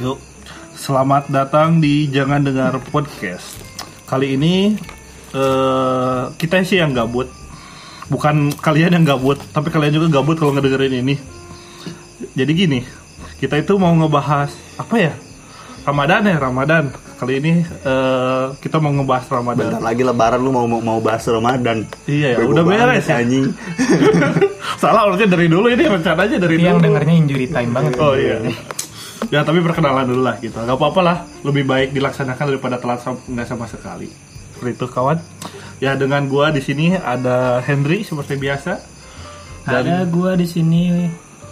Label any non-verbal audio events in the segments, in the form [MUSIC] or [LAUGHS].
Yuk, selamat datang di Jangan Dengar Podcast. Kali ini eh, kita sih yang gabut. Bukan kalian yang gabut, tapi kalian juga gabut kalau ngedengerin ini. Jadi gini, kita itu mau ngebahas apa ya? Ramadan ya, Ramadan. Kali ini eh, kita mau ngebahas Ramadan. Bentar lagi lebaran lu mau mau, mau bahas Ramadan. Iya ya, udah beres ya. anjing. [LAUGHS] Salah harusnya dari dulu ini rencananya dari Tapi dulu. yang dengarnya injury time banget. Oh iya. [LAUGHS] Ya tapi perkenalan dulu lah gitu. Gak apa-apa lah. Lebih baik dilaksanakan daripada telat nggak sama sekali. Seperti itu kawan. Ya dengan gua di sini ada Henry seperti biasa. Ada gua di sini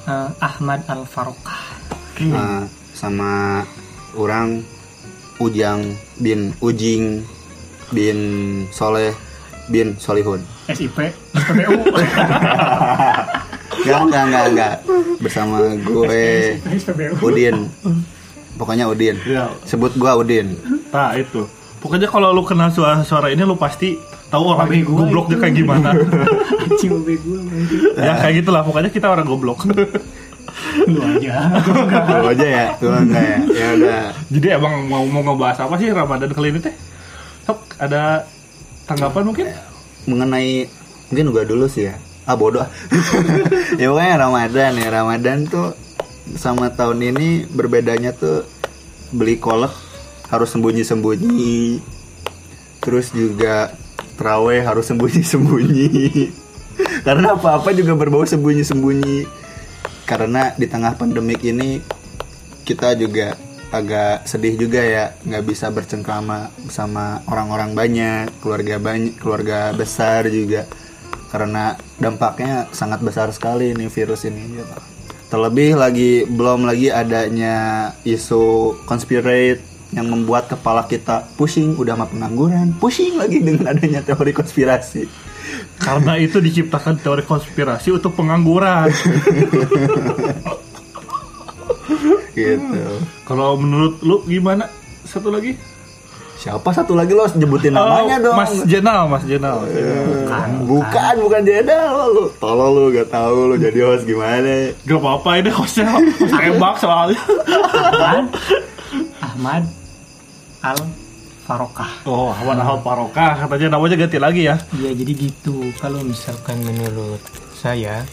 eh, Ahmad Al Farokah. Nah, sama orang Ujang bin Ujing bin Soleh bin Solihun. SIP, SPBU. [LAUGHS] Enggak, enggak, enggak, enggak. Bersama gue. Udin. Pokoknya Udin. Ya. Sebut gua Udin. Nah itu. Pokoknya kalau lu kenal suara-suara ini lu pasti tahu orang gua gobloknya kayak gimana. Anjing anjing. ya kayak gitulah. Pokoknya kita orang goblok. Lu aja. Lu aja ya, lu enggak ya. Ya udah. Jadi emang mau mau ngebahas apa sih Ramadan kali ini teh? Sok, ada tanggapan mungkin? mengenai mungkin gua dulu sih ya ah bodoh. [LAUGHS] Ya pokoknya Ramadan ya. Ramadan tuh sama tahun ini berbedanya tuh beli kolak harus sembunyi-sembunyi. Terus juga teraweh harus sembunyi-sembunyi. [LAUGHS] Karena apa-apa juga berbau sembunyi-sembunyi. Karena di tengah pandemik ini kita juga agak sedih juga ya. Nggak bisa bercengkrama sama orang-orang banyak keluarga banyak keluarga besar juga karena dampaknya sangat besar sekali nih virus ini gitu. terlebih lagi belum lagi adanya isu conspirate yang membuat kepala kita pusing udah mah pengangguran pusing lagi dengan adanya teori konspirasi Karena itu diciptakan teori konspirasi untuk pengangguran. [LAUGHS] gitu Kalau menurut lu gimana? Satu lagi? Siapa satu lagi lo nyebutin namanya Oh, dong Mas Jenal, Mas Jenal. bukan bukan bukan Jedal lu tolong lu gak tahu lu jadi host gimana Gak apa-apa ini hostnya [LAUGHS] tembak soalnya. Ahmad Ahmad Al Farokah. Oh, Ahmad Ahmad Paroka katanya namanya ganti lagi ya. Iya jadi gitu. Kalau misalkan menurut saya,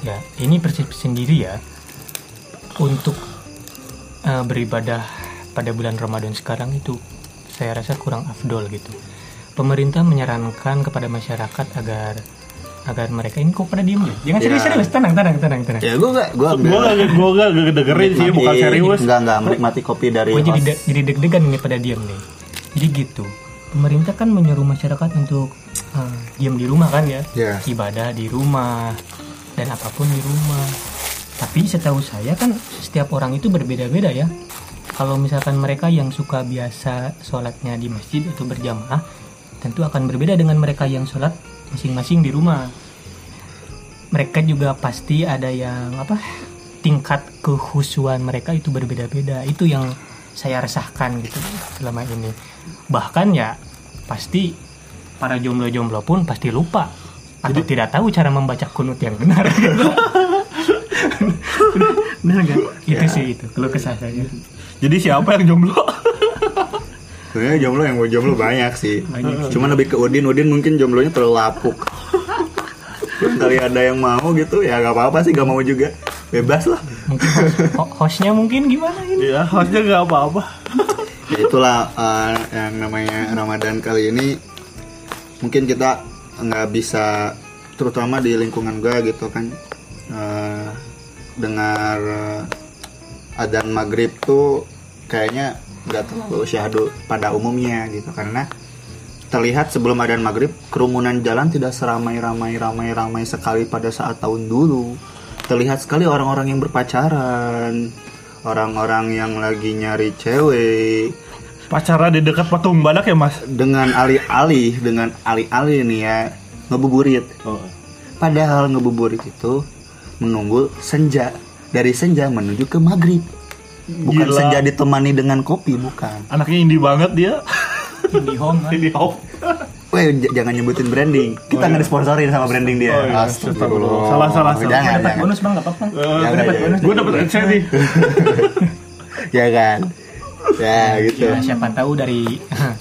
ya ini persepsi sendiri ya untuk eh, beribadah pada bulan Ramadan sekarang itu saya rasa kurang afdol gitu. Pemerintah menyarankan kepada masyarakat agar agar mereka ini kok pada diem ya? Jangan Ya. serius-serius, tenang, tenang, tenang, tenang. ya gua gak gua Gue gak, gue gak dengerin sih, bukan serius. enggak enggak menikmati kopi dari Gue jadi host. de- jadi deg-degan ini pada diam nih. Jadi gitu. Pemerintah kan menyuruh masyarakat untuk eh, diam di rumah kan ya, Ya. ibadah di rumah dan apa pun di rumah. Tapi setahu saya kan setiap orang itu berbeda-beda ya. Kalau misalkan mereka yang suka biasa sholatnya di masjid atau berjamaah, tentu akan berbeda dengan mereka yang sholat masing-masing di rumah. Mereka juga pasti ada yang apa tingkat kehusuan mereka itu berbeda-beda. Itu yang saya resahkan gitu selama ini. Bahkan ya pasti para jomblo-jomblo pun pasti lupa atau tidak tahu cara membaca kunut yang benar. [LAUGHS] [LAUGHS] benar nggak? Itu sih itu kalau kesah saya. Jadi siapa yang jomblo? Sebenarnya jomblo yang mau jomblo banyak sih. Banyak Cuma lebih ke Udin, Udin mungkin jomblonya terlalu lapuk. Kali ada yang mau gitu ya gak apa-apa sih gak mau juga bebas lah. Mungkin host, ho- hostnya mungkin gimana ini? ya, hostnya gak apa-apa. Ya itulah eh, yang namanya Ramadan kali ini mungkin kita nggak bisa terutama di lingkungan gue gitu kan dengar eh, adzan maghrib tuh kayaknya nggak terlalu syahdu pada umumnya gitu karena terlihat sebelum adzan maghrib kerumunan jalan tidak seramai ramai ramai ramai sekali pada saat tahun dulu terlihat sekali orang-orang yang berpacaran orang-orang yang lagi nyari cewek Pacaran di dekat patung badak ya, Mas? dengan alih-alih dengan alih-alih nih ya ngebuburit Oh. padahal ngebuburit itu menunggu senja dari senja menuju ke maghrib bukan Gila. senja ditemani dengan kopi bukan Anaknya indie banget dia. Indie home kan? Indie hop. Weh, j- jangan nyebutin branding. Kita nggak disponsorin sama branding dia. Oh, iya. Astagfirullah. Salah, salah, salah. Jangan, dapat jangan. bonus bang nggak apa-apa Jangan, dapat jangan. bonus Gue dapet insight nih. [LAUGHS] ya kan ya gitu Ya, siapa tahu dari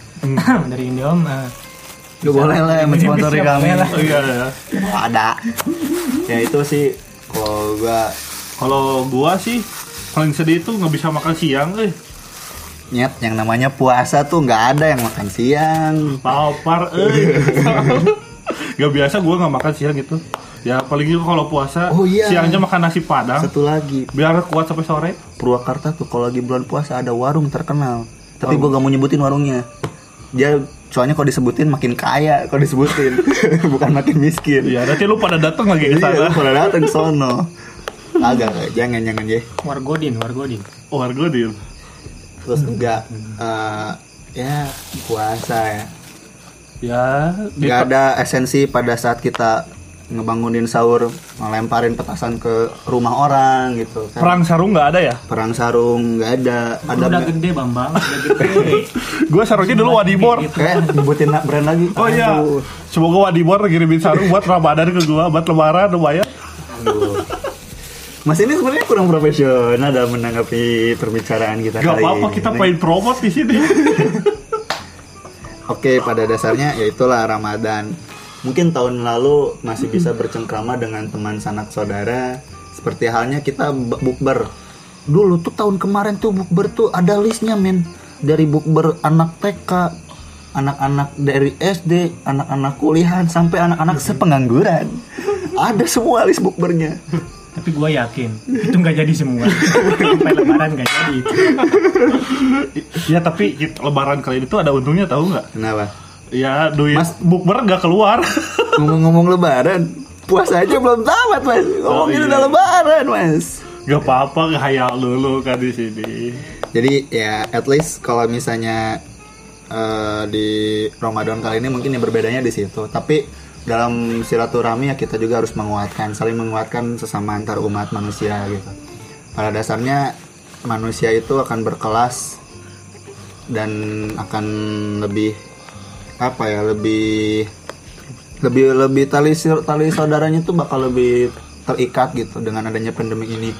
[COUGHS] dari Indom eh, Gak boleh lah yang mensponsori kami. Oh, iya, iya. Oh, ada ya itu sih kalau gua Kalau gua sih paling sedih itu nggak bisa makan siang, eh. nyet yang namanya puasa tuh nggak ada yang makan siang Lapar, eh. [LAUGHS] Gak biasa gua nggak makan siang gitu. Ya paling juga kalau puasa Oh, iya. siangnya makan nasi padang satu lagi biar kuat sampai sore. Purwakarta tuh kalau lagi bulan puasa ada warung terkenal tapi gua gak mau nyebutin warungnya dia soalnya kalau disebutin makin kaya kalau disebutin [LAUGHS] bukan makin miskin Iya, nanti lu pada datang lagi ke Iya, sana. pada datang sono. Agak, jangan jangan ya. Wargodin, Wargodin. Oh, harga dia. Terus juga eh, ya puasa ya. Ya, di- Gak ada esensi pada saat kita ngebangunin sahur, ngelemparin petasan ke rumah orang gitu kan. perang sarung nggak ada ya? Perang sarung nggak ada. Ada udah gede Bambang, udah gede. [LAUGHS] Gue sarungnya dulu Wadibor. kayak nyebutin brand lagi. Oh iya, semoga Wadibor ngirimin sarung buat Ramadan ke gua, buat lebaran lumayan. Mas ini sebenarnya kurang profesional dalam menanggapi perbicaraan kita Gak kali apa-apa, ini. kita pengen promote di sini. [LAUGHS] Oke, pada dasarnya ya itulah Ramadan. Mungkin tahun lalu masih bisa [CLEARS THROAT] bercengkrama dengan teman sanak saudara. Seperti halnya kita bu- bukber. Dulu tuh tahun kemarin tuh bukber tuh ada listnya men. Dari bukber anak TK, anak-anak dari SD, anak-anak kuliahan sampai anak-anak sepengangguran. Ada semua list bukbernya. Tapi gue yakin itu nggak jadi semua. [LAUGHS] Sampai Lebaran nggak jadi itu. [LAUGHS] ya tapi lebaran kali ini tuh ada untungnya tahu nggak? Kenapa? Ya duit Mas- bukber nggak keluar. [LAUGHS] Ngomong-ngomong lebaran, puasa aja belum tamat mas. Ngomongin iya. udah lebaran mas. Gak apa-apa, ngehayal dulu kan di sini. Jadi ya at least kalau misalnya eh, di Ramadan kali ini mungkin yang berbedanya di situ. Tapi dalam silaturahmi ya kita juga harus menguatkan, saling menguatkan sesama antar umat manusia gitu. Pada dasarnya manusia itu akan berkelas dan akan lebih apa ya lebih lebih lebih tali tali saudaranya tuh bakal lebih terikat gitu dengan adanya pandemi ini.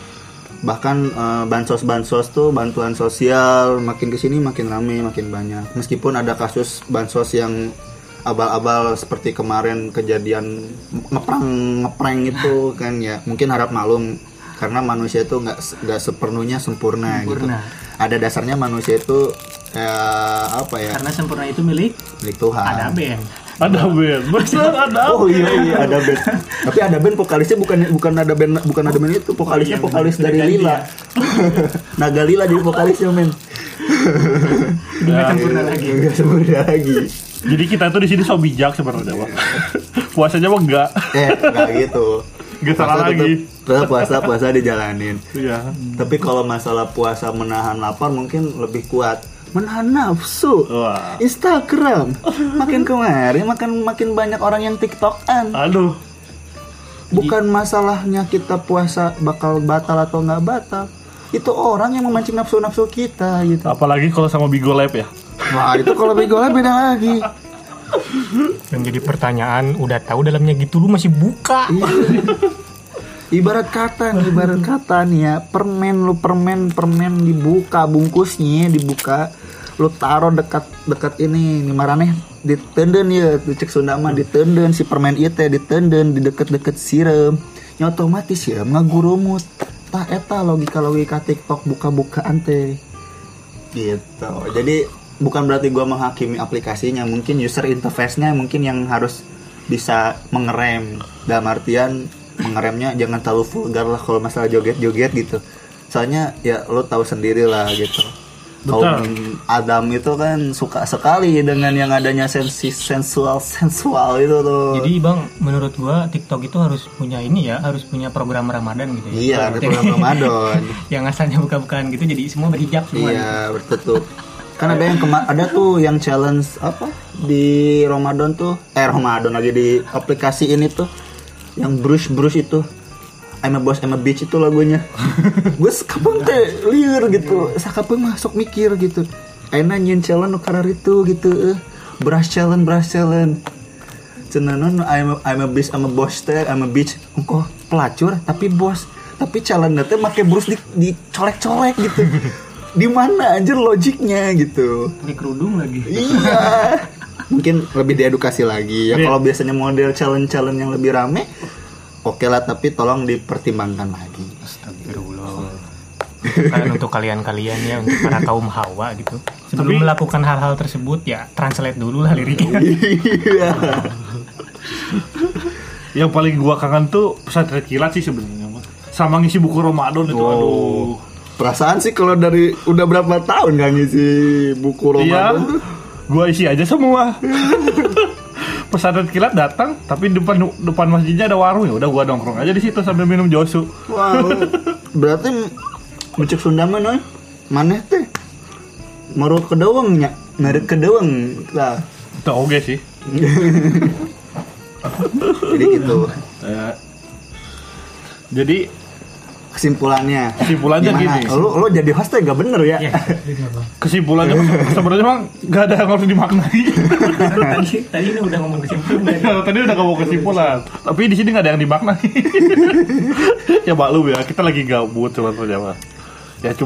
Bahkan eh, bansos-bansos tuh bantuan sosial makin ke sini makin rame makin banyak. Meskipun ada kasus bansos yang abal-abal seperti kemarin kejadian ngeprang ngeprank itu [LAUGHS] kan ya mungkin harap maklum. Karena manusia itu nggak nggak sepenuhnya sempurna, Sempurna. gitu ada dasarnya manusia itu eh, apa ya Karena sempurna itu milik milik Tuhan ada band. Ada band, bener [LAUGHS] ada. Oh iya iya ada band. Tapi ada band vokalisnya bukan bukan ada band bukan ada band itu vokalisnya Oh, iya, vokalis dari Udah Lila. [LAUGHS] Naga Lila jadi vokalisnya men. Udah nggak sempurna lagi. Enggak sempurna lagi. Jadi kita tuh di sini so bijak sebenarnya, Bang. [LAUGHS] Puasanya mah enggak. Eh enggak gitu. Nggak salah lagi. Tetap, tetap puasa puasa dijalanin. Iya. Tapi kalau masalah puasa menahan lapar mungkin lebih kuat. Menahan nafsu. Wah. Instagram [LAUGHS] makin kemarin makin makin banyak orang yang TikTokan. Aduh. Bukan masalahnya kita puasa bakal batal atau nggak batal. Itu orang yang memancing nafsu-nafsu kita gitu. Apalagi kalau sama Bigo Lab ya. Wah itu kalau begolnya beda lagi. [LAUGHS] Yang jadi pertanyaan, udah tahu dalamnya gitu lu masih buka. Ibarat kata nih, ibarat kata nih ya, permen lu permen permen dibuka bungkusnya dibuka, lu taruh dekat dekat ini nih marane ditenden ya, tuh cek Sunda mah ditenden si permen itu teh ditenden di deket-deket siram. Ya otomatis ya ngagurumut. Tah eta logika logika TikTok buka-bukaan teh. Gitu. Jadi bukan berarti gua menghakimi aplikasinya, mungkin user interface-nya mungkin yang harus bisa mengerem dalam artian mengeremnya jangan terlalu vulgar lah kalau masalah joget-joget gitu soalnya ya lo tahu sendiri lah gitu kaum Adam itu kan suka sekali dengan yang adanya sensi sensual sensual itu tuh. Jadi bang, menurut gua TikTok itu harus punya ini ya, harus punya program Ramadan gitu ya. iya ada program Ramadan. [LAUGHS] Yang asalnya buka-bukaan gitu, jadi semua berhijab semua. iya bertutup kan ada yang kema- ada tuh yang challenge apa? Di Ramadan tuh eh Ramadan lagi di aplikasi ini tuh yang brush brush itu I'm a boss, I'm a bitch itu lagunya. Gue kapan teh liur gitu. Sakapeung masuk mikir gitu. Aina nyin challenge karar itu gitu eh. brush challenge brush challenge Cenanon I'm a, I'm a bitch, I'm a boss teh, I'm a bitch. Engko pelacur tapi bos Tapi challenge teh make brush di, dicolek-colek gitu. [LAUGHS] Di mana anjir logiknya gitu? Pakai kerudung lagi. iya. [LAUGHS] Mungkin lebih diedukasi lagi ya Iya. kalau biasanya model challenge challenge yang lebih rame oke lah tapi tolong dipertimbangkan lagi Astagfirullah. Kalian untuk kalian-kalian ya untuk para kaum hawa gitu. Sebelum Tapi- melakukan hal-hal tersebut ya translate dulu lah liriknya. [LAUGHS] iya Yang paling gua kangen tuh pesantren kilat sih sebenarnya. Sama ngisi buku Ramadan itu Oh. aduh. perasaan sih kalau dari udah berapa tahun nggak ngisi buku Iya. Ramadan tuh Gua isi aja semua. [LAUGHS] pesantren kilat datang tapi depan depan masjidnya ada warung ya udah gua nongkrong aja di situ sambil minum josu. wow [LAUGHS] berarti Bucek Sunda mah noy maneh teh meru kedeweng nya ngarep kedeweng lah Itu oke sih. [LAUGHS] jadi gitu Eh, jadi kesimpulannya Kesimpulannya Gimana? gini. lo lo jadi host gak bener ya kesimpulannya [LAUGHS] sebenarnya emang nggak ada yang harus dimaknai. tadi tadi ini udah ngomong kesimpulan. [LAUGHS] Tadi udah ngomong kesimpulan, tapi di sini nggak ada yang dimaknai. [LAUGHS] ya maklum ya, kita lagi gabut sebenarnya mah. Ya cuma